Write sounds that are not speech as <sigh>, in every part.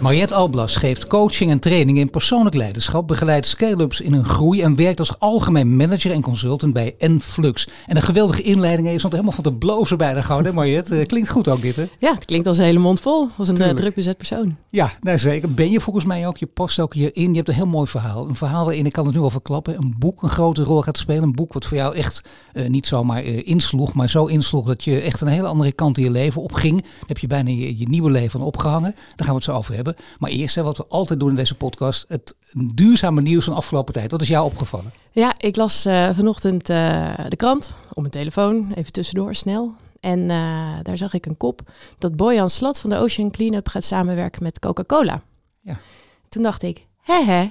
Mariette Alblas geeft coaching en training in persoonlijk leiderschap, begeleidt scale-ups in hun groei en werkt als algemeen manager en consultant bij Enflux. En een geweldige inleiding, je stond helemaal van de blozen bij de gouden, <laughs> Mariette. Eh, klinkt goed ook dit, hè? Ja, het klinkt als een hele mond vol, als een uh, druk bezet persoon. Ja, nou zeker. Ben je volgens mij ook, je past ook hierin. Je hebt een heel mooi verhaal. Een verhaal waarin, ik kan het nu al verklappen, een boek een grote rol gaat spelen. Een boek wat voor jou echt uh, niet zomaar uh, insloeg, maar zo insloeg dat je echt een hele andere kant in je leven opging. Daar heb je bijna je, je nieuwe leven opgehangen. Daar gaan we het zo over hebben. Maar eerst, hè, wat we altijd doen in deze podcast, het duurzame nieuws van de afgelopen tijd. Wat is jou opgevallen? Ja, ik las uh, vanochtend uh, de krant op mijn telefoon, even tussendoor, snel. En uh, daar zag ik een kop dat Boyan Slat van de Ocean Cleanup gaat samenwerken met Coca-Cola. Ja. Toen dacht ik, hè hè.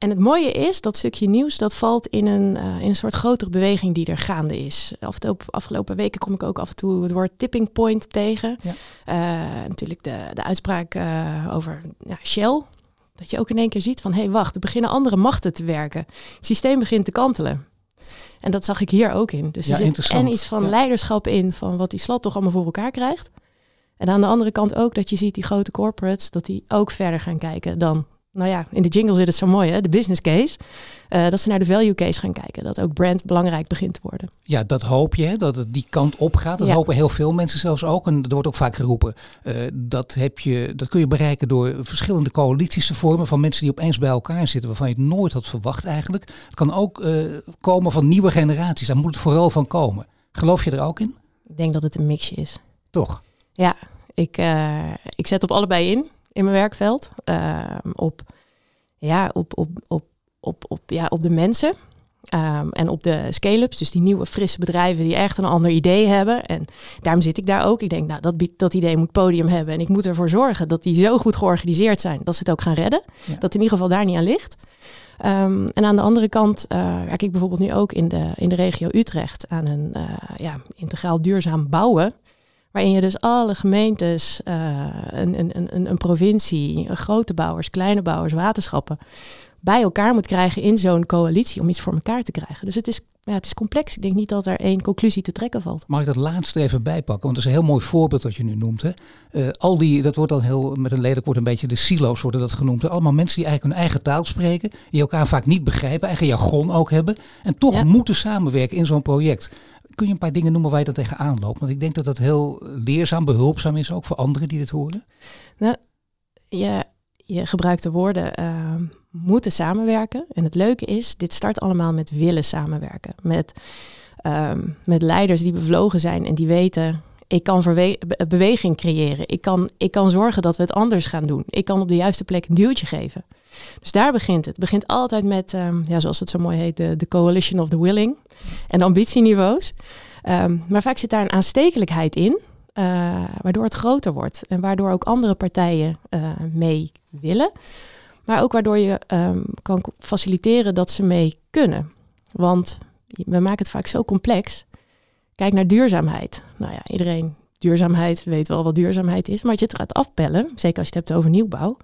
En het mooie is, dat stukje nieuws, dat valt in een, uh, in een soort grotere beweging die er gaande is. Afgelopen, afgelopen weken kom ik ook af en toe het woord tipping point tegen. Ja. Uh, natuurlijk de, de uitspraak uh, over ja, Shell. Dat je ook in één keer ziet van, hé hey, wacht, er beginnen andere machten te werken. Het systeem begint te kantelen. En dat zag ik hier ook in. Dus er ja, zit en iets van leiderschap in, van wat die slat toch allemaal voor elkaar krijgt. En aan de andere kant ook dat je ziet die grote corporates, dat die ook verder gaan kijken dan nou ja, in de jingle zit het zo mooi, hè? de business case. Uh, dat ze naar de value case gaan kijken. Dat ook brand belangrijk begint te worden. Ja, dat hoop je, hè? dat het die kant op gaat. Dat ja. hopen heel veel mensen zelfs ook. En er wordt ook vaak geroepen. Uh, dat, heb je, dat kun je bereiken door verschillende coalities te vormen van mensen die opeens bij elkaar zitten. Waarvan je het nooit had verwacht eigenlijk. Het kan ook uh, komen van nieuwe generaties. Daar moet het vooral van komen. Geloof je er ook in? Ik denk dat het een mixje is. Toch? Ja, ik, ik zet op allebei in in mijn werkveld. Uh, op, ja, op, op, op, op, op, ja, op de mensen. Um, en op de scale-ups, dus die nieuwe frisse bedrijven die echt een ander idee hebben. En daarom zit ik daar ook. Ik denk, nou, dat, dat idee moet podium hebben. En ik moet ervoor zorgen dat die zo goed georganiseerd zijn dat ze het ook gaan redden. Ja. Dat in ieder geval daar niet aan ligt. Um, en aan de andere kant uh, werk ik bijvoorbeeld nu ook in de, in de regio Utrecht aan een uh, ja, integraal duurzaam bouwen. Waarin je dus alle gemeentes, uh, een, een, een, een provincie, grote bouwers, kleine bouwers, waterschappen, bij elkaar moet krijgen in zo'n coalitie om iets voor elkaar te krijgen. Dus het is, ja, het is complex. Ik denk niet dat er één conclusie te trekken valt. Mag ik dat laatste even bijpakken? Want dat is een heel mooi voorbeeld wat je nu noemt. Hè? Uh, al die, dat wordt dan heel, met een lelijk woord een beetje de silo's worden dat genoemd. Hè? Allemaal mensen die eigenlijk hun eigen taal spreken, die elkaar vaak niet begrijpen, eigen jargon ook hebben. En toch ja. moeten samenwerken in zo'n project. Kun je een paar dingen noemen waar je dat tegenaan loopt? Want ik denk dat dat heel leerzaam, behulpzaam is ook voor anderen die dit horen. Nou, je, je gebruikt de woorden uh, moeten samenwerken. En het leuke is, dit start allemaal met willen samenwerken. Met, um, met leiders die bevlogen zijn en die weten, ik kan beweging creëren. Ik kan, ik kan zorgen dat we het anders gaan doen. Ik kan op de juiste plek een duwtje geven. Dus daar begint het. Het begint altijd met, um, ja, zoals het zo mooi heet, de, coalition of the willing. En ambitieniveaus. Um, maar vaak zit daar een aanstekelijkheid in, uh, waardoor het groter wordt. En waardoor ook andere partijen uh, mee willen. Maar ook waardoor je um, kan faciliteren dat ze mee kunnen. Want we maken het vaak zo complex. Kijk naar duurzaamheid. Nou ja, iedereen duurzaamheid weet wel wat duurzaamheid is. Maar als je het gaat afpellen, zeker als je het hebt over nieuwbouw.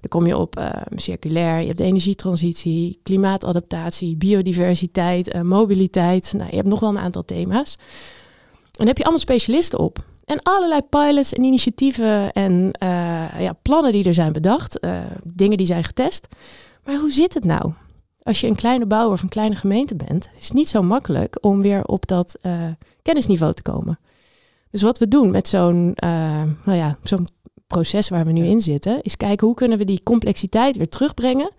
Dan kom je op uh, circulair, je hebt de energietransitie, klimaatadaptatie, biodiversiteit, uh, mobiliteit. Nou, je hebt nog wel een aantal thema's. En daar heb je allemaal specialisten op. En allerlei pilots en initiatieven en uh, ja, plannen die er zijn bedacht, dingen die zijn getest. Maar hoe zit het nou? Als je een kleine bouwer of een kleine gemeente bent, is het niet zo makkelijk om weer op dat kennisniveau te komen. Dus wat we doen met zo'n nou ja, zo'n proces waar we nu in zitten, is kijken hoe kunnen we die complexiteit weer terugbrengen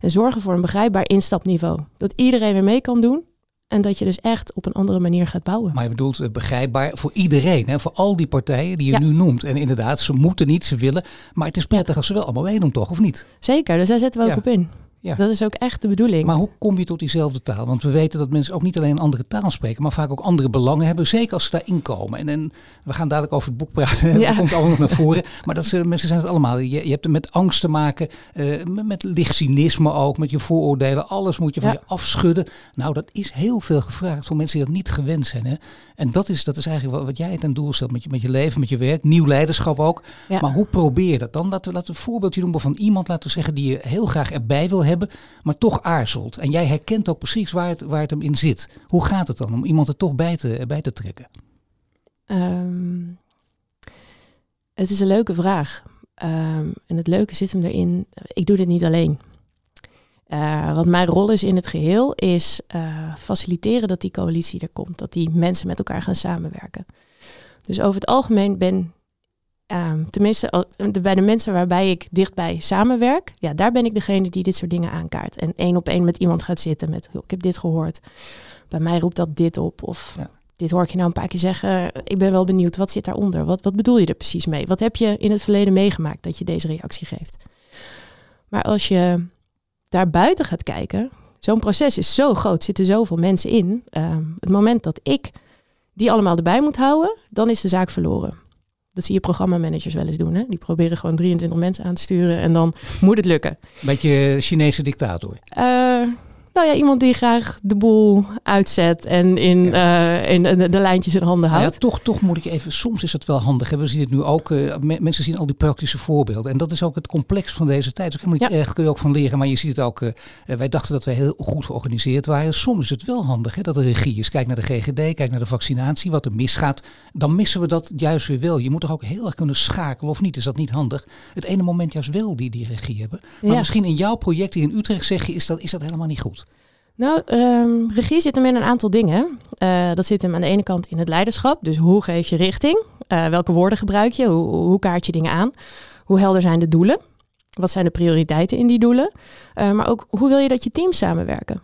en zorgen voor een begrijpbaar instapniveau. Dat iedereen weer mee kan doen en dat je dus echt op een andere manier gaat bouwen. Maar je bedoelt uh, begrijpbaar voor iedereen, hè? voor al die partijen die je ja. nu noemt. En inderdaad, ze moeten niet, ze willen. Maar het is prettig als ze wel allemaal meedoen, toch? Of niet? Zeker, dus daar zetten we ook ja. op in. Ja. Dat is ook echt de bedoeling. Maar hoe kom je tot diezelfde taal? Want we weten dat mensen ook niet alleen een andere taal spreken, maar vaak ook andere belangen hebben. Zeker als ze daarin komen. En, en we gaan dadelijk over het boek praten. <laughs> Ja. Dat komt allemaal naar voren. Maar dat ze, mensen zijn het allemaal. Je, je hebt het met angst te maken, uh, met licht cynisme ook, met je vooroordelen. Alles moet je van je afschudden. Nou, dat is heel veel gevraagd voor mensen die dat niet gewend zijn. Hè? En dat is, dat is eigenlijk wat, jij ten doel stelt met je, met je leven, met je werk. Nieuw leiderschap ook. Maar hoe probeer je dat dan? Laten we, laten we een voorbeeldje doen van iemand, laten we zeggen, die je heel graag erbij wil hebben, maar toch aarzelt. En jij herkent ook precies waar het, waar het hem in zit. Hoe gaat het dan om iemand er toch bij te, bij te trekken? Ehm, het is een leuke vraag. Ehm, en het leuke zit hem erin, ik doe dit niet alleen. Uh, wat mijn rol is in het geheel, is uh, faciliteren dat die coalitie er komt. Dat die mensen met elkaar gaan samenwerken. Dus over het algemeen ben Um, tenminste, bij de mensen waarbij ik dichtbij samenwerk, ja, daar ben ik degene die dit soort dingen aankaart. En één op één met iemand gaat zitten met, ik heb dit gehoord. Bij mij roept dat dit op. Of ja. dit hoor ik je nou een paar keer zeggen. Ik ben wel benieuwd, wat zit daaronder? Wat, wat bedoel je er precies mee? Wat heb je in het verleden meegemaakt dat je deze reactie geeft? Maar als je daar buiten gaat kijken, zo'n proces is zo groot, zitten zoveel mensen in. Um, het moment dat ik die allemaal erbij moet houden, dan is de zaak verloren. Dat zie je programmamanagers wel eens doen. Hè? Die proberen gewoon 23 mensen aan te sturen en dan moet het lukken. Beetje Chinese dictator. Uh, nou ja, iemand die graag de boel uitzet en in, uh, in de, de, lijntjes in handen houdt. ja, toch, toch moet ik even, soms is het wel handig. We zien het nu ook, uh, mensen zien al die praktische voorbeelden. En dat is ook het complex van deze tijd. Dus helemaal niet erg, kun je ook van leren. Maar je ziet het ook, uh, wij dachten dat we heel goed georganiseerd waren. Soms is het wel handig hè, dat er regie is. Kijk naar de GGD, kijk naar de vaccinatie, wat er misgaat. Dan missen we dat juist weer wel. Je moet toch ook heel erg kunnen schakelen, of niet? Is dat niet handig? Het ene moment juist wel die, die regie hebben. Maar misschien in jouw project in Utrecht zeg je, is dat, is dat helemaal niet goed? Nou, um, regie zit hem in een aantal dingen. Uh, dat zit hem aan de ene kant in het leiderschap. Dus hoe geef je richting? Uh, welke woorden gebruik je? Hoe, hoe, kaart je dingen aan? Hoe helder zijn de doelen? Wat zijn de prioriteiten in die doelen? Uh, maar ook hoe wil je dat je teams samenwerken?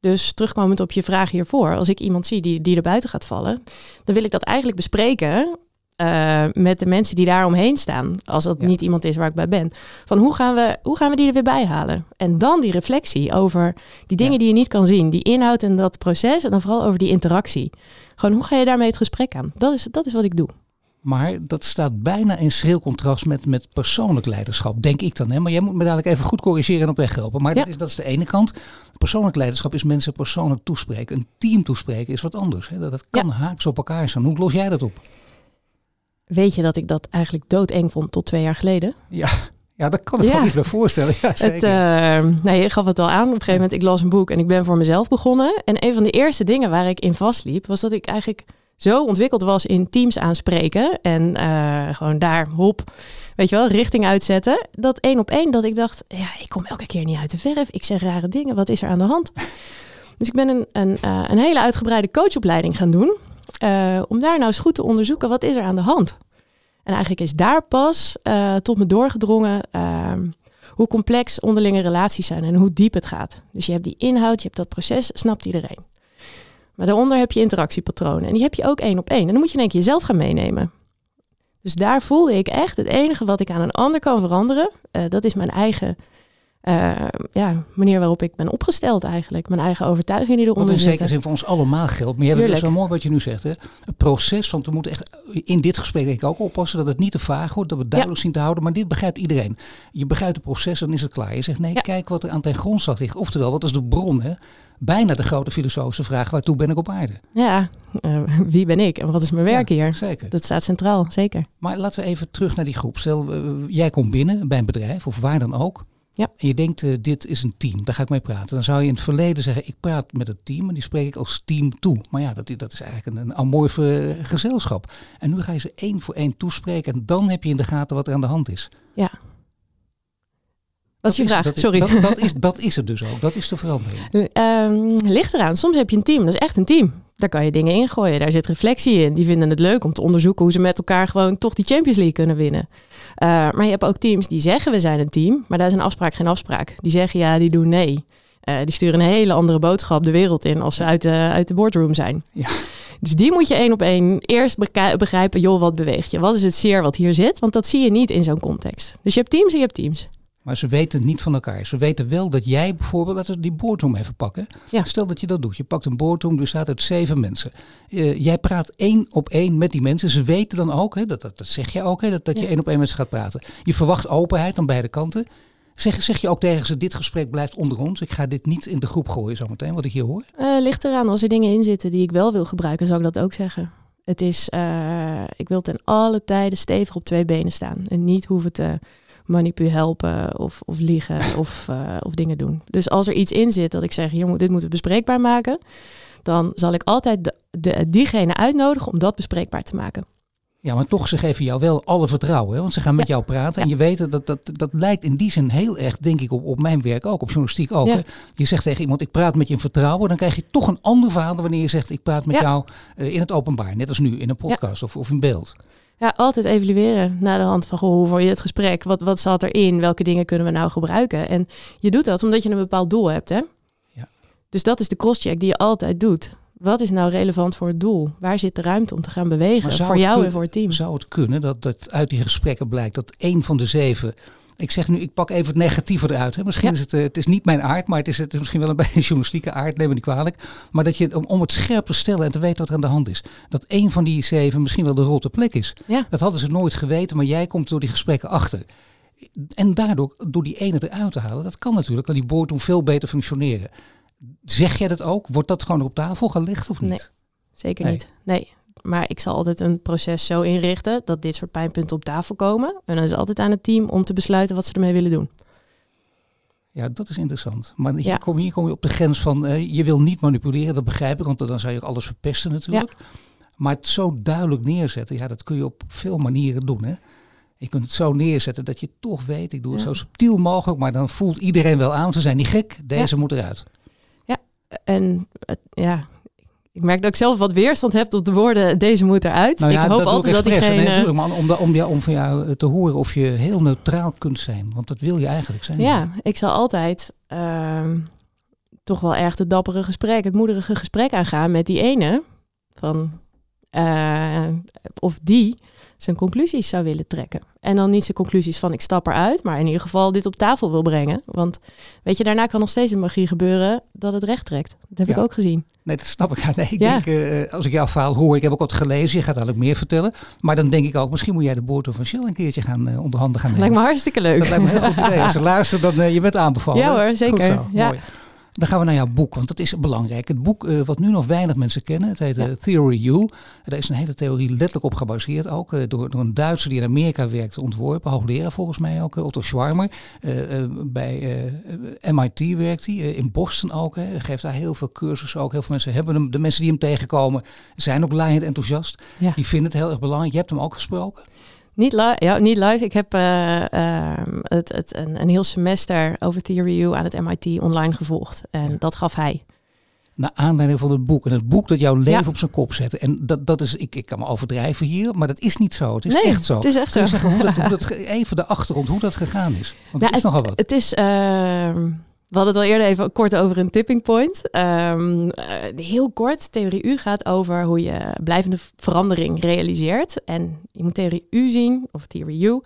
Dus terugkomend op je vraag hiervoor, als ik iemand zie die, die er buiten gaat vallen, dan wil ik dat eigenlijk bespreken uh, met de mensen die daar omheen staan. Als dat niet iemand is waar ik bij ben. Van hoe gaan, we, hoe gaan we die er weer bij halen? En dan die reflectie over die dingen die je niet kan zien. Die inhoud en dat proces. En dan vooral over die interactie. Gewoon hoe ga je daarmee het gesprek aan? Dat is, dat is wat ik doe. Maar dat staat bijna in schril contrast met, met persoonlijk leiderschap, denk ik dan. Hè? Maar jij moet me dadelijk even goed corrigeren en op weg helpen. Maar dat, is, dat is de ene kant. Persoonlijk leiderschap is mensen persoonlijk toespreken. Een team toespreken is wat anders. Hè? Dat, dat kan haaks op elkaar staan. Hoe los jij dat op? Weet je dat ik dat eigenlijk doodeng vond tot twee jaar geleden? Ja, ja dat kan ik me iets bij voorstellen. Ja, zeker. Het, uh, nou, je gaf het al aan. Op een gegeven moment, ik las een boek en ik ben voor mezelf begonnen. En een van de eerste dingen waar ik in vastliep, was dat ik eigenlijk zo ontwikkeld was in teams aanspreken. En uh, gewoon daar, hop, weet je wel, richting uitzetten. Dat één op één, dat ik dacht, ja, ik kom elke keer niet uit de verf. Ik zeg rare dingen, wat is er aan de hand? Dus ik ben een, een, uh, een hele uitgebreide coachopleiding gaan doen. Uh, om daar nou eens goed te onderzoeken, wat is er aan de hand? En eigenlijk is daar pas uh, tot me doorgedrongen uh, hoe complex onderlinge relaties zijn en hoe diep het gaat. Dus je hebt die inhoud, je hebt dat proces, snapt iedereen. Maar daaronder heb je interactiepatronen en die heb je ook één op één. En dan moet je één keer jezelf gaan meenemen. Dus daar voelde ik echt het enige wat ik aan een ander kan veranderen, uh, dat is mijn eigen uh, ja, manier waarop ik ben opgesteld eigenlijk. Mijn eigen overtuiging die eronder zit. in zekere zin voor ons allemaal geldt. Maar je hebt het zo mooi wat je nu zegt. Hè? Het proces, want we moeten echt in dit gesprek denk ik ook oppassen dat het niet te vaag wordt. Dat we het duidelijk zien te houden. Maar dit begrijpt iedereen. Je begrijpt het proces, dan is het klaar. Je zegt nee, kijk wat er aan ten grondslag ligt. Oftewel, wat is de bron? Hè? Bijna de grote filosofische vraag, waartoe ben ik op aarde? Ja, uh, wie ben ik en wat is mijn werk hier? Zeker. Dat staat centraal, zeker. Maar laten we even terug naar die groep. Stel, uh, jij komt binnen bij een bedrijf of waar dan ook. Ja. En je denkt, uh, dit is een team, daar ga ik mee praten. Dan zou je in het verleden zeggen, ik praat met het team en die spreek ik als team toe. Maar ja, dat, dat is eigenlijk een, een amorfe gezelschap. En nu ga je ze één voor één toespreken en dan heb je in de gaten wat er aan de hand is. Ja. Wat is je vraag? Dat Sorry. Dat, dat, is, dat is het dus ook. Dat is de verandering. Uh, <laughs> ligt eraan. Soms heb je een team. Dat is echt een team. Daar kan je dingen ingooien. Daar zit reflectie in. Die vinden het leuk om te onderzoeken hoe ze met elkaar gewoon toch die Champions League kunnen winnen. Uh, maar je hebt ook teams die zeggen we zijn een team, maar daar is een afspraak geen afspraak. Die zeggen ja, die doen nee. Uh, die sturen een hele andere boodschap de wereld in als ze uit de, uit de boardroom zijn. Ja. Dus die moet je één op één eerst begrijpen, joh, wat beweegt je? Wat is het zeer wat hier zit? Want dat zie je niet in zo'n context. Dus je hebt teams en je hebt teams. Maar ze weten niet van elkaar. Ze weten wel dat jij bijvoorbeeld, laten we die boardroom even pakken. Ja. Stel dat je dat doet. Je pakt een boardroom, er staat uit zeven mensen. Eh, jij praat één op één met die mensen. Ze weten dan ook, hè, dat, dat, dat zeg je ook, hè, dat, dat je één op één met ze gaat praten. Je verwacht openheid aan beide kanten. Zeg, zeg je ook tegen ze, dit gesprek blijft onder ons. Ik ga dit niet in de groep gooien zometeen, wat ik hier hoor. Eh, ligt eraan, als er dingen in zitten die ik wel wil gebruiken, zou ik dat ook zeggen. Het is, eh, ik wil ten alle tijden stevig op twee benen staan. En niet hoeven te manipu helpen of, of liegen <laughs> of, eh, of dingen doen. Dus als er iets in zit dat ik zeg, jongen, dit moeten we bespreekbaar maken. Dan zal ik altijd de, de, diegene uitnodigen om dat bespreekbaar te maken. Ja, maar toch, ze geven jou wel alle vertrouwen. Hè? Want ze gaan met Ja. jou praten. En je weet dat, dat, dat lijkt in die zin heel erg, denk ik, op, op mijn werk ook, op journalistiek ook. Ja. Je zegt tegen iemand, ik praat met je in vertrouwen. Dan krijg je toch een ander verhaal dan wanneer je zegt, ik praat met jou eh, in het openbaar. Net als nu, in een podcast of, of in beeld. Ja, altijd evalueren naar de hand van goh, hoe vond je het gesprek? Wat, wat zat erin? Welke dingen kunnen we nou gebruiken? En je doet dat omdat je een bepaald doel hebt. Hè? Ja. Dus dat is de crosscheck die je altijd doet. Wat is nou relevant voor het doel? Waar zit de ruimte om te gaan bewegen? Voor jou en voor het team. Zou het kunnen dat, dat uit die gesprekken blijkt dat één van de zeven... Ik zeg nu, ik pak even het negatieve eruit. Hè. Misschien Ja. is het, eh, het is niet mijn aard, maar het is, het is misschien wel een <laughs> beetje journalistieke aard, neem me niet kwalijk. Maar dat je, om, om het scherp te stellen en te weten wat er aan de hand is, dat één van die zeven misschien wel de rotte plek is. Ja. Dat hadden ze nooit geweten, maar jij komt door die gesprekken achter. En daardoor, door die ene eruit te halen, dat kan natuurlijk, kan die boordroom veel beter functioneren. Zeg jij dat ook? Wordt dat gewoon op tafel gelegd of niet? Nee. Zeker Nee. niet. Nee. Maar ik zal altijd een proces zo inrichten dat dit soort pijnpunten op tafel komen. En dan is het altijd aan het team om te besluiten wat ze ermee willen doen. Ja, dat is interessant. Maar hier, Ja. kom, hier kom je op de grens van, eh, je wil niet manipuleren, dat begrijp ik, want dan zou je ook alles verpesten natuurlijk. Maar het zo duidelijk neerzetten, ja, dat kun je op veel manieren doen. Hè? Je kunt het zo neerzetten dat je toch weet, ik doe het Ja. zo subtiel mogelijk, maar dan voelt iedereen wel aan, ze zijn niet gek, deze moet eruit. En het- ja, ik merk dat ik zelf wat weerstand heb tot de woorden deze moet eruit. Nou ja, ik hoop altijd dat expres. Nee, diegene... natuurlijk, maar om, om, ja, om van jou eh, te horen of je heel neutraal kunt zijn. Want dat wil je eigenlijk zijn. Ja, ik zal altijd ehm, toch wel erg de dappere gesprek, het moedige gesprek aangaan met die ene. Van eh, of die zijn conclusies zou willen trekken. En dan niet zijn conclusies van ik stap eruit, maar in ieder geval dit op tafel wil brengen. Want weet je, daarna kan nog steeds de magie gebeuren dat het recht trekt. Dat heb Ja. ik ook gezien. Nee, dat snap ik. <laughs> Ja, nee, ik Ja. denk, eh, als ik jouw verhaal hoor, ik heb ook wat gelezen, je gaat eigenlijk meer vertellen. Maar dan denk ik ook, misschien moet jij de boord van Shell een keertje gaan uh, onderhanden gaan nemen. Lijkt me hartstikke leuk. Dat lijkt me een heel goed idee. Als ze <laughs> luisteren, dan uh, je bent aanbevolen. Ja hoor, zeker. Goed zo, mooi. Dan gaan we naar jouw boek, want dat is belangrijk. Het boek uh, wat nu nog weinig mensen kennen, het heet ja. Theory U. Daar is een hele theorie letterlijk op gebaseerd, ook uh, door, door, een Duitser die in Amerika werkte ontworpen, hoogleraar volgens mij ook, Otto Schwarmer. bij MIT werkt hij, in Boston ook, geeft daar heel veel cursussen ook. Heel veel mensen hebben hem, de mensen die hem tegenkomen zijn ook laaiend enthousiast. Ja. Die vinden het heel erg belangrijk. Je hebt hem ook gesproken. Niet, li ja, niet live. Ik heb uh, uh, het, het, een, een heel semester over Theory U aan het MIT online gevolgd. En ja. dat gaf hij. Naar aanleiding van het boek. En het boek dat jouw leven ja. op zijn kop zette. En dat, dat is, ik, ik kan me overdrijven hier, maar dat is niet zo. Het is nee, echt zo. Het is echt zo. Zeggen, hoe dat, <laughs> hoe dat, even de achtergrond, hoe dat gegaan is. Want nou, het is nogal wat. Het is... Uh, we hadden het al eerder even kort over een tipping point. Um, uh, heel kort, theorie U gaat over hoe je blijvende verandering realiseert. En je moet theorie U zien, of theorie U,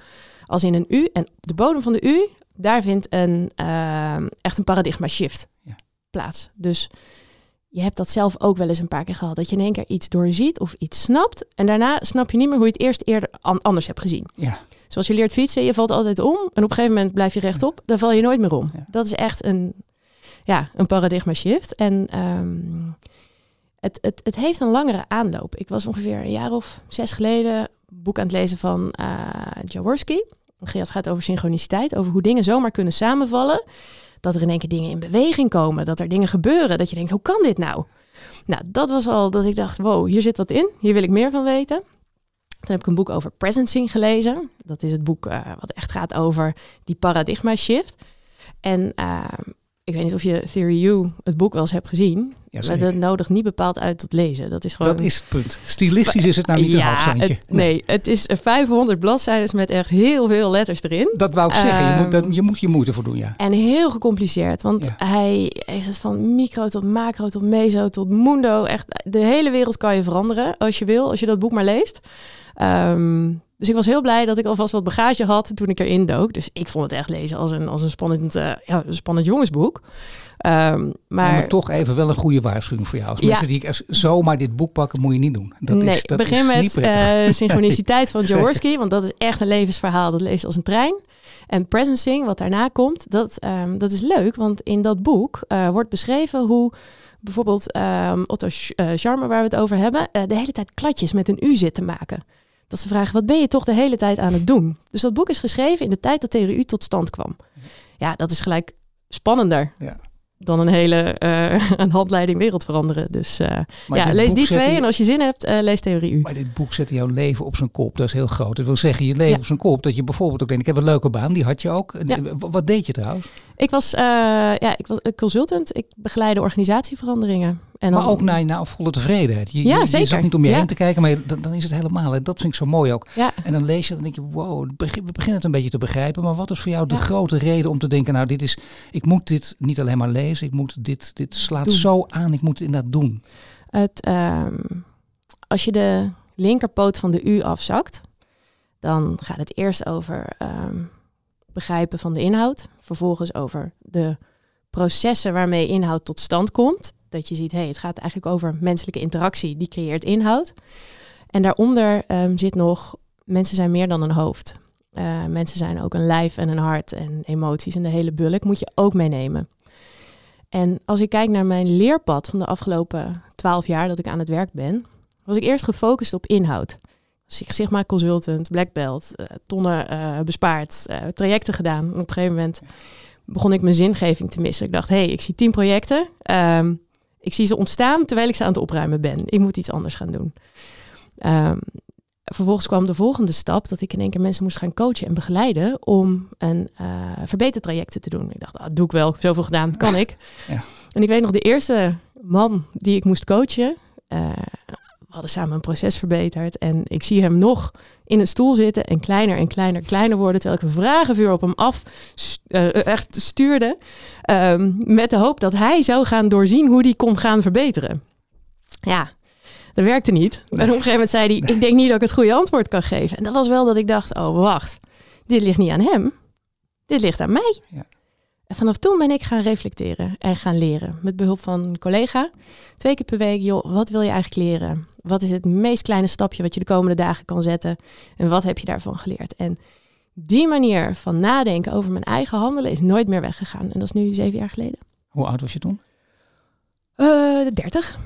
als in een U. En op de bodem van de U, daar vindt een, uh, echt een paradigma shift ja. plaats. Dus je hebt dat zelf ook wel eens een paar keer gehad. Dat je in één keer iets doorziet of iets snapt. En daarna snap je niet meer hoe je het eerst eerder an anders hebt gezien. Ja. Zoals je leert fietsen, je valt altijd om. En op een gegeven moment blijf je rechtop. Dan val je nooit meer om. Ja. Dat is echt een, ja, een paradigma shift. En um, het, het, het heeft een langere aanloop. Ik was ongeveer een jaar of zes geleden een boek aan het lezen van uh, Jaworski. Het gaat over synchroniciteit. Over hoe dingen zomaar kunnen samenvallen. Dat er in één keer dingen in beweging komen. Dat er dingen gebeuren. Dat je denkt, hoe kan dit nou? Nou, dat was al dat ik dacht, wow, hier zit wat in. Hier wil ik meer van weten. Toen heb ik een boek over presencing gelezen. Dat is het boek uh, wat echt gaat over die paradigma shift. En uh, ik weet niet of je Theory U, het boek, wel eens hebt gezien. Ja, maar dat nodigt niet bepaald uit tot lezen. Dat is gewoon... Dat is het punt. Stilistisch is het nou niet ja, een halfstandje. Het, nee. het is 500 bladzijden met echt heel veel letters erin. Dat wou ik zeggen. Je, moet, dat, je moet je moeite voor doen, ja. En heel gecompliceerd. Want ja. hij heeft het van micro tot macro tot meso tot mundo. Echt, de hele wereld kan je veranderen als je wil. Als je dat boek maar leest. Um, Dus ik was heel blij dat ik alvast wat bagage had toen ik erin dook. Dus ik vond het echt lezen als een, als een, spannend, uh, ja, een spannend jongensboek. Um, maar... maar... toch even wel een goede waarschuwing voor jou. Als ja. mensen die ik zomaar dit boek pakken, moet je niet doen. Dat nee, is, dat begin is met uh, <laughs> Synchroniciteit van <laughs> Jaworski, want dat is echt een levensverhaal. Dat leest als een trein. En Presencing, wat daarna komt, dat, um, dat is leuk. Want in dat boek uh, wordt beschreven hoe bijvoorbeeld um, Otto Scharmer, waar we het over hebben, de hele tijd kladjes met een U zit te maken. Dat ze vragen, wat ben je toch de hele tijd aan het doen? Dus dat boek is geschreven in de tijd dat TRU tot stand kwam. Ja, dat is gelijk spannender. Ja dan een hele uh, <laughs> een handleiding wereld veranderen. Dus uh, ja, lees die twee en als je zin hebt, uh, lees Theorie U. Maar dit boek zet jouw leven op zijn kop. Dat is heel groot. Dat wil zeggen, je leven op zijn kop. Dat je bijvoorbeeld ook denkt, ik heb een leuke baan. Die had je ook. Ja. Wat deed je trouwens? Ik was, ja, ik was consultant. Ik begeleide organisatieveranderingen. En maar ook naar, naar volle tevredenheid. Je, ja, je, zeker. je zat niet om je heen te kijken, maar dan, dan, is het helemaal. En dat vind ik zo mooi ook. Ja. En dan lees je dan denk je, wow, we beginnen het een beetje te begrijpen. Maar wat is voor jou de grote reden om te denken, nou, dit is, ik moet dit niet alleen maar lezen, ik moet dit, dit slaat zo aan, ik moet het inderdaad doen. Het, um, als je de linkerpoot van de U afzakt, dan gaat het eerst over um, begrijpen van de inhoud. Vervolgens over de processen waarmee inhoud tot stand komt. Dat je ziet, hey, het gaat eigenlijk over menselijke interactie, die creëert inhoud. En daaronder um, zit nog, mensen zijn meer dan een hoofd. Uh, mensen zijn ook een lijf en een hart en emoties en de hele bulk moet je ook meenemen. En als ik kijk naar mijn leerpad van de afgelopen twaalf jaar dat ik aan het werk ben, was ik eerst gefocust op inhoud. Sigma consultant, black belt, uh, tonnen uh, bespaard, trajecten gedaan. En op een gegeven moment begon ik mijn zingeving te missen. Ik dacht, hé, hey, ik zie tien projecten. Um, ik zie ze ontstaan terwijl ik ze aan het opruimen ben. Ik moet iets anders gaan doen. Um, vervolgens kwam de volgende stap dat ik in één keer mensen moest gaan coachen en begeleiden om een uh, verbetertrajecten te doen. Ik dacht, ah, doe ik wel, zoveel gedaan, kan ik. <laughs> Ja. En ik weet nog, de eerste man die ik moest coachen, uh, we hadden samen een proces verbeterd. En ik zie hem nog in een stoel zitten en kleiner en kleiner, kleiner worden. Terwijl ik een vragenvuur op hem af uh, echt stuurde. Um, met de hoop dat hij zou gaan doorzien hoe die kon gaan verbeteren. Ja, dat werkte niet. En op een gegeven moment zei hij, ik denk niet dat ik het goede antwoord kan geven. En dat was wel dat ik dacht, oh wacht, dit ligt niet aan hem. Dit ligt aan mij. Ja. En vanaf toen ben ik gaan reflecteren en gaan leren. Met behulp van een collega. Twee keer per week, joh, wat wil je eigenlijk leren? Wat is het meest kleine stapje wat je de komende dagen kan zetten? En wat heb je daarvan geleerd? En die manier van nadenken over mijn eigen handelen is nooit meer weggegaan. En dat is nu zeven jaar geleden. Hoe oud was je toen? Uh, 30.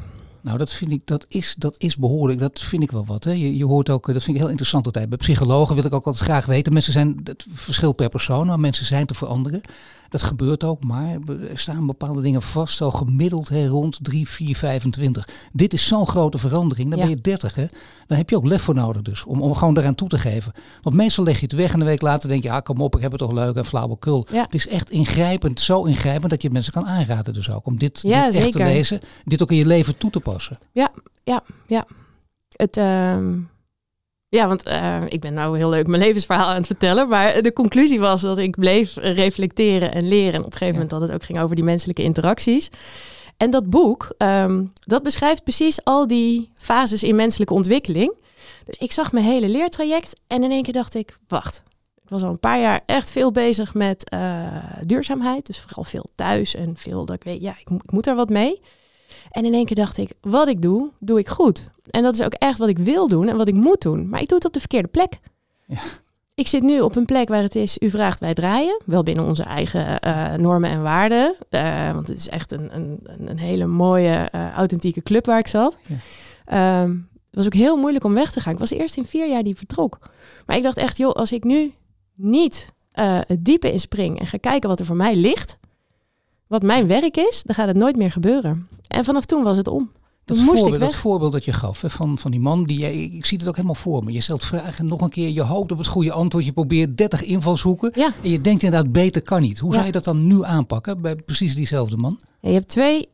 Nou, dat vind ik, dat is, dat is behoorlijk. Dat vind ik wel wat. Hè. Je, je hoort ook, dat vind ik heel interessant altijd. Bij psychologen wil ik ook altijd graag weten. Mensen zijn, het verschilt per persoon, maar mensen zijn te veranderen. Dat gebeurt ook, maar er staan bepaalde dingen vast, al gemiddeld hè, rond 3, 4, 25. Dit is zo'n grote verandering, dan ben je 30 hè. Dan heb je ook lef voor nodig dus, om, om gewoon daaraan toe te geven. Want meestal leg je het weg en een week later denk je, ah kom op, ik heb het toch leuk en flauwekul. Ja. Het is echt ingrijpend, zo ingrijpend dat je mensen kan aanraden dus ook. Om dit, ja, dit echt te lezen, dit ook in je leven toe te passen. Ja, ja, ja. Het... Uh ja, want uh, ik ben nou heel leuk mijn levensverhaal aan het vertellen. Maar de conclusie was dat ik bleef reflecteren en leren. En op een gegeven moment dat het ook ging over die menselijke interacties. En dat boek, um, dat beschrijft precies al die fases in menselijke ontwikkeling. Dus ik zag mijn hele leertraject en in één keer dacht ik, wacht. Ik was al een paar jaar echt veel bezig met uh, duurzaamheid. Dus vooral veel thuis en veel dat ik weet, ja, ik, ik moet daar wat mee. En in één keer dacht ik, wat ik doe, doe ik goed. En dat is ook echt wat ik wil doen en wat ik moet doen. Maar ik doe het op de verkeerde plek. Ja. Ik zit nu op een plek waar het is, u vraagt, wij draaien. Wel binnen onze eigen uh, normen en waarden. Uh, want het is echt een, een, een hele mooie, uh, authentieke club waar ik zat. Ja. Um, het was ook heel moeilijk om weg te gaan. Ik was eerst in vier jaar die vertrok. Maar ik dacht echt, joh, als ik nu niet het diepe inspring en ga kijken wat er voor mij ligt, wat mijn werk is, dan gaat het nooit meer gebeuren. En vanaf toen was het om. Dat, voorbeeld, dat voorbeeld dat je gaf hè, van, van die man, die, ik, ik zie het ook helemaal voor me. Je stelt vragen nog een keer, je hoopt op het goede antwoord, je probeert 30 invalshoeken ja. en je denkt inderdaad beter kan niet. Hoe zou je dat dan nu aanpakken bij precies diezelfde man? Ja, je hebt twee,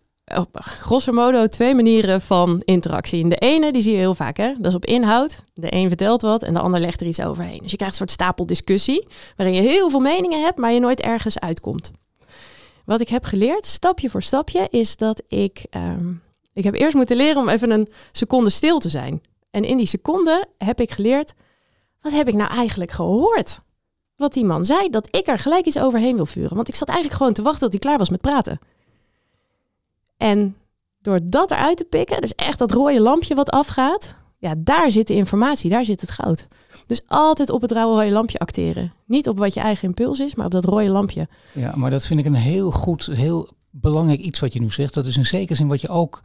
grosso modo, twee manieren van interactie. de ene, die zie je heel vaak, hè? dat is op inhoud. De een vertelt wat en de ander legt er iets overheen. Dus je krijgt een soort stapeldiscussie, waarin je heel veel meningen hebt, maar je nooit ergens uitkomt. Wat ik heb geleerd, stapje voor stapje, is dat ik... Um, ik heb eerst moeten leren om even een seconde stil te zijn. En in die seconde heb ik geleerd wat heb ik nou eigenlijk gehoord? Wat die man zei, dat ik er gelijk iets overheen wil vuren. Want ik zat eigenlijk gewoon te wachten tot hij klaar was met praten. En door dat eruit te pikken, dus echt dat rode lampje wat afgaat, ja, daar zit de informatie, daar zit het goud. Dus altijd op het rode lampje acteren. Niet op wat je eigen impuls is, maar op dat rode lampje. Ja, maar dat vind ik een heel goed, heel belangrijk iets wat je nu zegt. Dat is in zekere zin wat je ook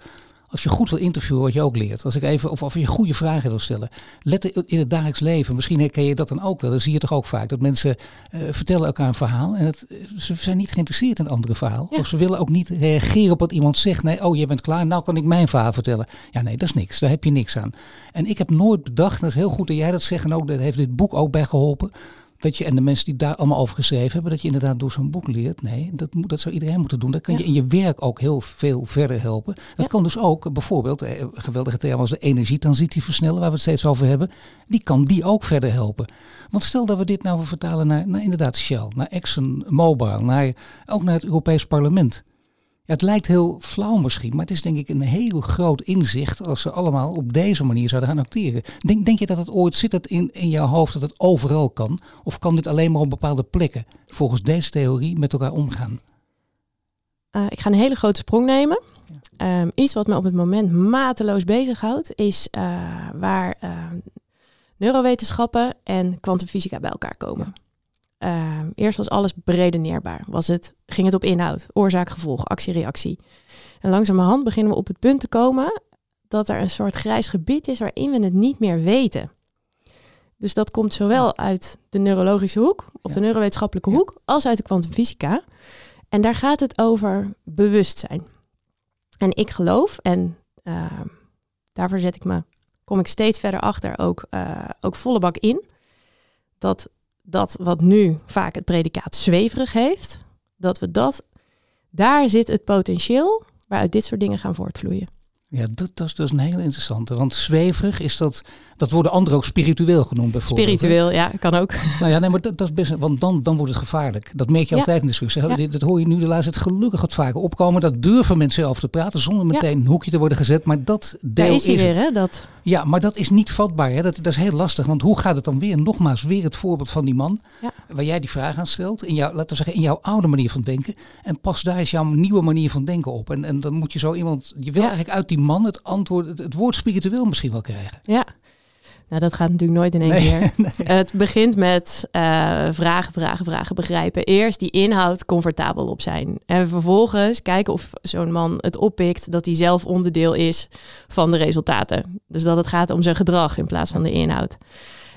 als je goed wil interviewen, wat je ook leert. Als ik even, of, of je goede vragen wil stellen. Let in het dagelijks leven. Misschien herken je dat dan ook wel. Dan zie je toch ook vaak dat mensen uh, vertellen elkaar een verhaal. En het, ze zijn niet geïnteresseerd in het andere verhaal. Of ze willen ook niet reageren op wat iemand zegt. Nee, oh, je bent klaar. Nou kan ik mijn verhaal vertellen. Ja, nee, dat is niks. Daar heb je niks aan. En ik heb nooit bedacht, en dat is heel goed dat jij dat zegt. En ook, dat heeft dit boek ook bij geholpen dat je, en de mensen die daar allemaal over geschreven hebben, dat je inderdaad door zo'n boek leert. Nee, dat, moet, dat zou iedereen moeten doen. Dat kan je in je werk ook heel veel verder helpen. Dat kan dus ook bijvoorbeeld, eh, geweldige term als de energietransitie versnellen, waar we het steeds over hebben. Die kan die ook verder helpen. Want stel dat we dit nou vertalen naar, naar inderdaad Shell, naar ExxonMobil, naar, ook naar het Europees Parlement het lijkt heel flauw misschien, maar het is denk ik een heel groot inzicht als ze allemaal op deze manier zouden gaan acteren. Denk, denk je dat het ooit zit het in, in jouw hoofd dat het overal kan? Of kan dit alleen maar op bepaalde plekken volgens deze theorie met elkaar omgaan? Uh, ik ga een hele grote sprong nemen. Um, iets wat me op het moment mateloos bezighoudt, is uh, waar uh, neurowetenschappen en kwantumfysica bij elkaar komen. Uh, eerst was alles beredeneerbaar. Was het, ging het op inhoud, oorzaak, gevolg, actie, reactie. En langzamerhand beginnen we op het punt te komen dat er een soort grijs gebied is waarin we het niet meer weten. Dus dat komt zowel uit de neurologische hoek, of de neurowetenschappelijke hoek, als uit de kwantumfysica. En daar gaat het over bewustzijn. En ik geloof, en uh, daarvoor zet ik me, kom ik steeds verder achter, ook, uh, ook volle bak in, dat dat wat nu vaak het predicaat zweverig heeft, dat we dat, daar zit het potentieel waaruit dit soort dingen gaan voortvloeien. Ja, dat, dat, is, dat is een hele interessante. Want zweverig is dat, dat worden anderen ook spiritueel genoemd bijvoorbeeld. Spiritueel, ja, kan ook. <laughs> Nou ja, nee, maar dat, dat is best, want dan, dan wordt het gevaarlijk. Dat merk je altijd in discussie. Ja. Dat hoor je nu de laatste tijd gelukkig wat vaker opkomen. Dat durven mensen over te praten zonder meteen een hoekje te worden gezet. Maar dat deel is, is weer, Hè, dat... Ja, maar dat is niet vatbaar. Hè. Dat, dat is heel lastig. Want hoe gaat het dan weer? Nogmaals, weer het voorbeeld van die man. Waar jij die vraag aan stelt. In jouw, laten we zeggen, in jouw oude manier van denken. En pas daar is jouw nieuwe manier van denken op. En, en dan moet je zo iemand, je wil eigenlijk uit die man het antwoord, het, woord spiritueel misschien wel krijgen. Ja. Nou, dat gaat natuurlijk nooit in één keer. <laughs> Het begint met uh, vragen, vragen, vragen begrijpen. Eerst die inhoud comfortabel op zijn. En vervolgens kijken of zo'n man het oppikt dat hij zelf onderdeel is van de resultaten. Dus dat het gaat om zijn gedrag in plaats van de inhoud.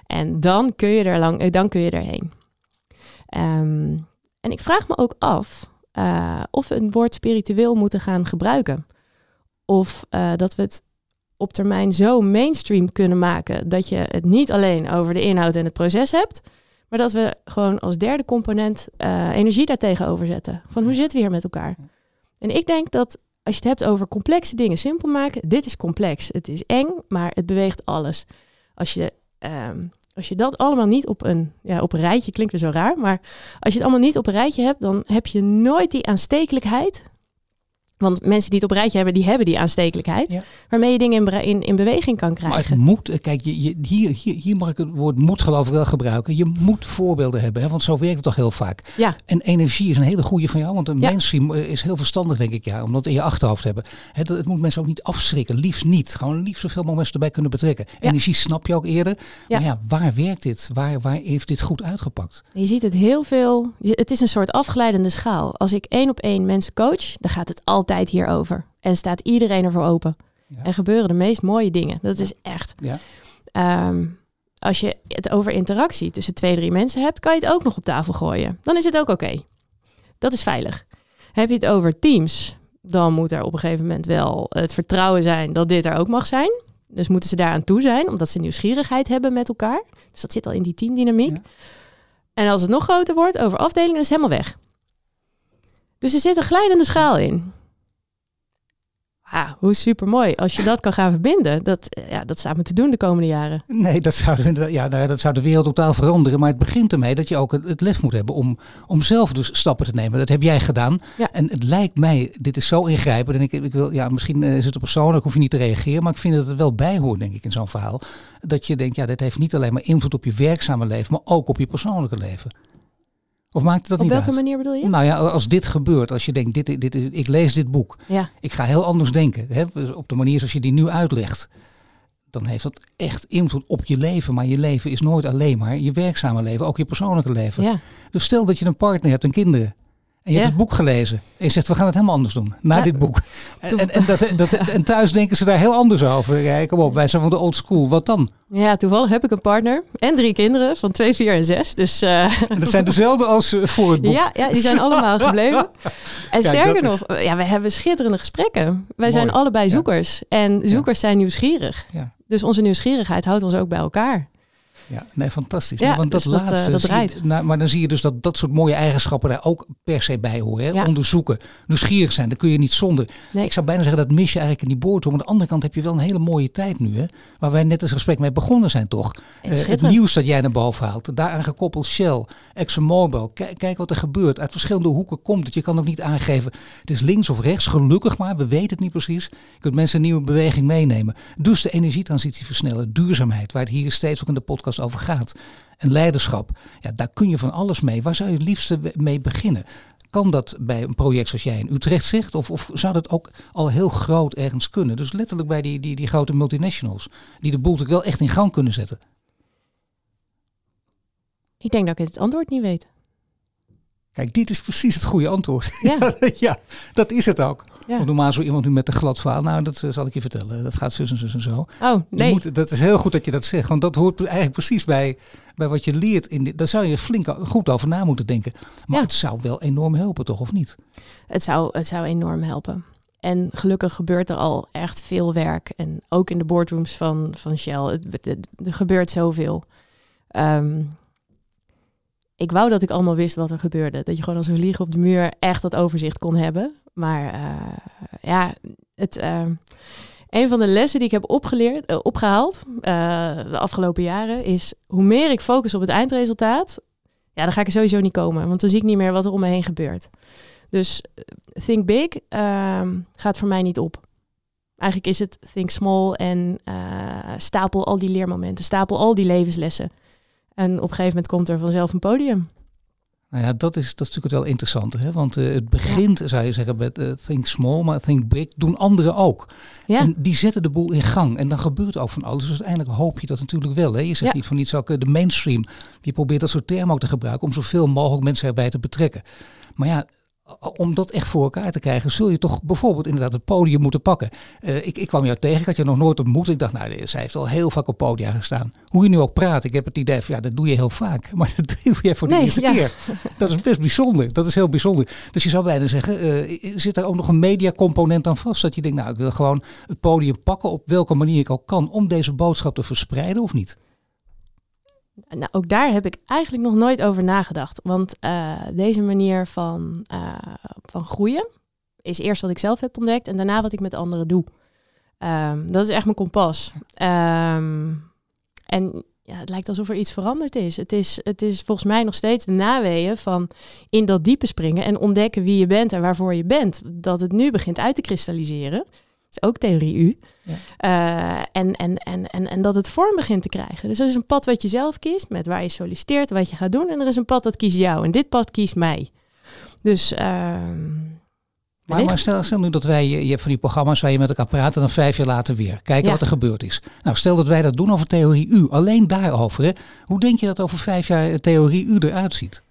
En dan kun je er, lang, eh, dan kun je erheen. Um, en ik vraag me ook af uh, of we een woord spiritueel moeten gaan gebruiken. Of uh, dat we het op termijn zo mainstream kunnen maken dat je het niet alleen over de inhoud en het proces hebt, maar dat we gewoon als derde component uh, energie daartegenover zetten. Van hoe zitten we hier met elkaar? En ik denk dat als je het hebt over complexe dingen simpel maken, dit is complex. Het is eng, maar het beweegt alles. Als je, um, als je dat allemaal niet op een, ja, op een rijtje, klinkt weer zo raar, maar als je het allemaal niet op een rijtje hebt, dan heb je nooit die aanstekelijkheid want mensen die het op rijtje hebben, die hebben die aanstekelijkheid. Waarmee je dingen in, in, in, beweging kan krijgen. Maar het moet, eh, kijk, je, je, hier, hier, hier mag ik het woord moet geloof ik wel gebruiken. Je moet voorbeelden hebben, hè, want zo werkt het toch heel vaak. Ja. En energie is een hele goede van jou, want een ja. mainstream eh, is heel verstandig denk ik, ja, om dat in je achterhoofd te hebben. Het, het moet mensen ook niet afschrikken, liefst niet. Gewoon liefst zoveel mogelijk mensen erbij kunnen betrekken. Energie snap je ook eerder. Maar ja, waar werkt dit? Waar, waar heeft dit goed uitgepakt? Je ziet het heel veel, het is een soort afgeleidende schaal. Als ik één op één mensen coach, dan gaat het altijd hierover. En staat iedereen ervoor open. Ja. En gebeuren de meest mooie dingen. Dat is echt. Ja. Um, als je het over interactie tussen twee, drie mensen hebt, kan je het ook nog op tafel gooien. Dan is het ook oké. Okay. Dat is veilig. Heb je het over teams, dan moet er op een gegeven moment wel het vertrouwen zijn dat dit er ook mag zijn. Dus moeten ze daaraan toe zijn, omdat ze nieuwsgierigheid hebben met elkaar. Dus dat zit al in die teamdynamiek. Ja. En als het nog groter wordt over afdelingen, is het helemaal weg. Dus er zit een glijdende schaal in. Ah, hoe super mooi. Als je dat kan gaan verbinden, dat, ja, dat staat me te doen de komende jaren. Nee, dat zou, <laughs> ja, nou, dat zou de wereld totaal veranderen. Maar het begint ermee dat je ook het, het lef moet hebben om, om zelf dus stappen te nemen. Dat heb jij gedaan. Ja. En het lijkt mij, dit is zo ingrijpend. En ik, ik wil, ja, misschien eh, is het persoonlijk, hoef je niet te reageren. Maar ik vind dat het wel bij hoort, denk ik, in zo'n verhaal. Dat je denkt, ja, dit heeft niet alleen maar invloed op je werkzame leven, maar ook op je persoonlijke leven. Of maakt dat Op niet welke uit? manier bedoel je? Nou ja, als dit gebeurt, als je denkt, dit, dit, ik lees dit boek. Ja, Ik ga heel anders denken. Hè? Op de manier zoals je die nu uitlegt. Dan heeft dat echt invloed op je leven. Maar je leven is nooit alleen maar je werkzame leven. Ook je persoonlijke leven. ja. Dus stel dat je een partner hebt en kinderen. En je Ja. hebt het boek gelezen. En je zegt, we gaan het helemaal anders doen. Na Ja. dit boek. En, en, en, dat, dat, en thuis denken ze daar heel anders over. Ja, kom op, wij zijn van de old school. Wat dan? ja, toevallig heb ik een partner en drie kinderen van twee, vier en zes. Dus eh, dat zijn dezelfde als eh, voor het boek. ja, ja, die zijn allemaal <laughs> gebleven. En sterker is- nog, ja, we hebben schitterende gesprekken. Wij zijn allebei zoekers. En zoekers zijn nieuwsgierig. Dus onze nieuwsgierigheid houdt ons ook bij elkaar. Ja, nee, fantastisch. Ja, Want dat dus dat, eh, laatste, dat draait. nou, maar dan zie je dus dat dat soort mooie eigenschappen daar ook per se bij horen. Hè? Ja. Onderzoeken, nieuwsgierig zijn, daar kun je niet zonder. Nee. Ik zou bijna zeggen dat mis je eigenlijk in die boord. Maar aan de andere kant heb je wel een hele mooie tijd nu. Hè? Waar wij net het gesprek mee begonnen zijn toch. Eh, het nieuws dat jij naar boven haalt. Daaraan gekoppeld Shell, ExxonMobil. Kijk, kijk wat er gebeurt. Uit verschillende hoeken komt het. Je kan ook niet aangeven. Het is links of rechts. Gelukkig maar. We weten het niet precies. Je kunt mensen een nieuwe beweging meenemen. Dus de energietransitie versnellen. Duurzaamheid. Waar het hier steeds ook in de podcast over gaat. En leiderschap. Ja, daar kun je van alles mee. Waar zou je het liefste mee beginnen? Kan dat bij een project zoals jij in Utrecht zegt? Of, of zou dat ook al heel groot ergens kunnen? Dus letterlijk bij die, die, die grote multinationals. Die de boel natuurlijk wel echt in gang kunnen zetten. Ik denk dat ik het antwoord niet weet. Kijk, dit is precies het goede antwoord. Ja. <laughs> ja, dat is het ook. Ja. Want normaal zo iemand nu met een glad verhaal. Nou, dat eh, zal ik je vertellen. Dat gaat zus en zus en zo. Oh, Je nee. moet, dat is heel goed dat je dat zegt. Want dat hoort eigenlijk precies bij, bij wat je leert. In dit, daar zou je flink goed over na moeten denken. Maar Ja. het zou wel enorm helpen, toch? Of niet? Het zou, het zou enorm helpen. En gelukkig gebeurt er al echt veel werk. En ook in de boardrooms van, van Shell. Het, het- het- er gebeurt zoveel. Ehm, ik wou dat ik allemaal wist wat er gebeurde. Dat je gewoon als een vlieg op de muur echt dat overzicht kon hebben. Maar eh, ja, het, eh, een van de lessen die ik heb opgeleerd, eh, opgehaald eh, de afgelopen jaren is... hoe meer ik focus op het eindresultaat, ja, dan ga ik er sowieso niet komen. Want dan zie ik niet meer wat er om me heen gebeurt. Dus think big ehm, gaat voor mij niet op. Eigenlijk is het think small en stapel al die leermomenten, stapel al die levenslessen. En op een gegeven moment komt er vanzelf een podium. Nou ja, dat is, dat is natuurlijk wel interessant. Hè? Want eh, het begint, zou je zeggen, met eh, think small, maar think big doen anderen ook. Ja, En die zetten de boel in gang. En dan gebeurt ook van alles. Dus uiteindelijk hoop je dat natuurlijk wel. Hè? Je zegt Ja. niet van iets ook eh, de mainstream. Die probeert dat soort termen ook te gebruiken om zoveel mogelijk mensen erbij te betrekken. Maar ja, om dat echt voor elkaar te krijgen, zul je toch bijvoorbeeld inderdaad het podium moeten pakken. Eh, ik, ik kwam jou tegen, ik had je nog nooit ontmoet. Ik dacht, nou, zij heeft al heel vaak op podia gestaan. Hoe je nu ook praat, ik heb het idee van, ja, dat doe je heel vaak. <laughs> Maar dat doe je voor de Nee, eerste ja. keer. Dat is best bijzonder. Dat is heel bijzonder. Dus je zou bijna zeggen, eh, zit er ook nog een mediacomponent aan vast? Dat je denkt, nou, ik wil gewoon het podium pakken op welke manier ik ook kan om deze boodschap te verspreiden of niet? Nou, ook daar heb ik eigenlijk nog nooit over nagedacht. Want eh, deze manier van, eh, van groeien is eerst wat ik zelf heb ontdekt en daarna wat ik met anderen doe. Ehm, dat is echt mijn kompas. Ehm, en ja, het lijkt alsof er iets veranderd is. Het, is. het is volgens mij nog steeds de naweeën van in dat diepe springen en ontdekken wie je bent en waarvoor je bent. Dat het nu begint uit te kristalliseren. Is ook theorie U. Ja. Eh, en, en, en, en, en dat het vorm begint te krijgen. Dus er is een pad wat je zelf kiest, met waar je solliciteert, wat je gaat doen. En er is een pad dat kiest jou. En dit pad kiest mij. Dus. ehm, Maar, maar stel, stel nu dat wij, je hebt van die programma's waar je met elkaar praat en dan vijf jaar later weer. Kijken Ja. wat er gebeurd is. Nou, stel dat wij dat doen over theorie U. Alleen daarover. Hè. Hoe denk je dat over vijf jaar theorie U eruit ziet?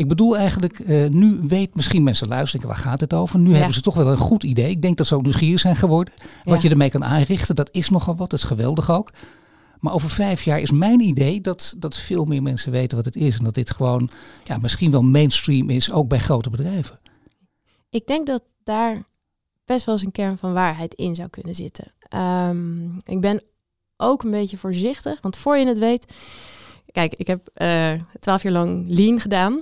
Ik bedoel eigenlijk, eh, nu weet misschien mensen luisteren, waar gaat het over? Nu Ja. hebben ze toch wel een goed idee. Ik denk dat ze ook nieuwsgierig zijn geworden. Wat je ermee kan aanrichten, dat is nogal wat. Dat is geweldig ook. Maar over vijf jaar is mijn idee dat, dat veel meer mensen weten wat het is. En dat dit gewoon ja, misschien wel mainstream is, ook bij grote bedrijven. Ik denk dat daar best wel eens een kern van waarheid in zou kunnen zitten. Ehm, ik ben ook een beetje voorzichtig, want voor je het weet. Kijk, ik heb eh, twaalf jaar lang lean gedaan.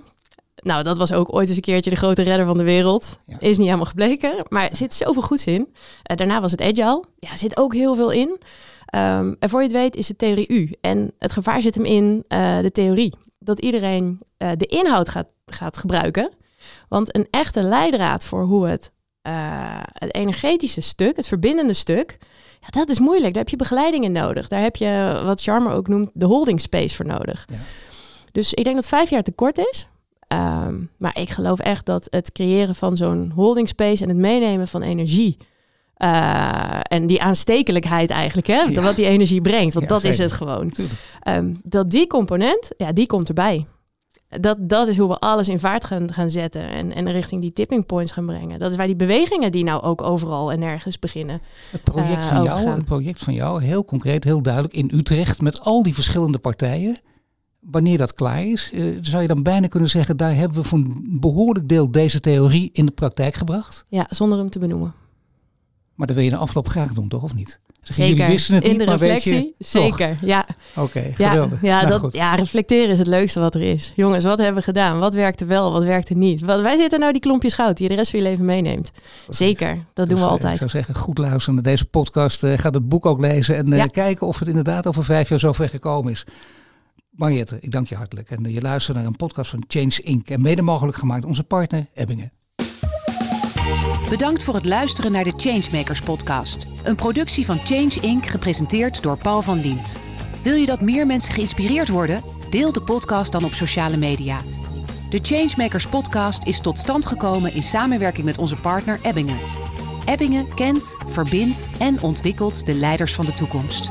Nou, dat was ook ooit eens een keertje de grote redder van de wereld. Ja. Is niet helemaal gebleken, maar er zit zoveel goeds in. Eh, daarna was het agile. Ja, zit ook heel veel in. Ehm, en voor je het weet is het theorie U. En het gevaar zit hem in eh, de theorie. Dat iedereen eh, de inhoud gaat, gaat gebruiken. Want een echte leidraad voor hoe het, het energetische stuk, het verbindende stuk... Ja, dat is moeilijk. Daar heb je begeleiding in nodig. Daar heb je, wat Charmer ook noemt, de holding space voor nodig. Ja. Dus ik denk dat vijf jaar te kort is. Ehm, maar ik geloof echt dat het creëren van zo'n holding space en het meenemen van energie. eh, en die aanstekelijkheid eigenlijk, hè? Ja. Wat die energie brengt. Want Ja, dat is het gewoon. Ehm, dat die component, ja, die komt erbij. Dat, dat is hoe we alles in vaart gaan, gaan zetten en, en richting die tipping points gaan brengen. Dat is waar die bewegingen die nou ook overal en nergens beginnen. Het project Eh, van jou, het project van jou, heel concreet, heel duidelijk in Utrecht met al die verschillende partijen. Wanneer dat klaar is, eh, zou je dan bijna kunnen zeggen, daar hebben we voor een behoorlijk deel deze theorie in de praktijk gebracht. Ja, zonder hem te benoemen. Maar dat wil je in de afloop graag doen, toch of niet? Zeker. Jullie wisten het in niet, de maar weet reflectie. je, toch? Zeker, ja. Oké, geweldig. ja, Nou, dat, ja, reflecteren is het leukste wat er is. Jongens, wat hebben we gedaan? Wat werkte wel, wat werkte niet? Wat, wij zitten nou die klompjes goud die je de rest van je leven meeneemt. Zeker, dat doen we altijd. Ik zou zeggen, goed luisteren naar deze podcast. eh, ga het boek ook lezen en eh, Ja. kijken of het inderdaad over vijf jaar zover gekomen is. Mariette, ik dank je hartelijk. En eh, je luistert naar een podcast van Change Inc. En mede mogelijk gemaakt onze partner Ebbingen. Bedankt voor het luisteren naar de Changemakers podcast. Een productie van Change Inc. gepresenteerd door Paul van Liemt. Wil je dat meer mensen geïnspireerd worden? Deel de podcast dan op sociale media. De Changemakers podcast is tot stand gekomen in samenwerking met onze partner Ebbingen. Ebbingen kent, verbindt en ontwikkelt de leiders van de toekomst.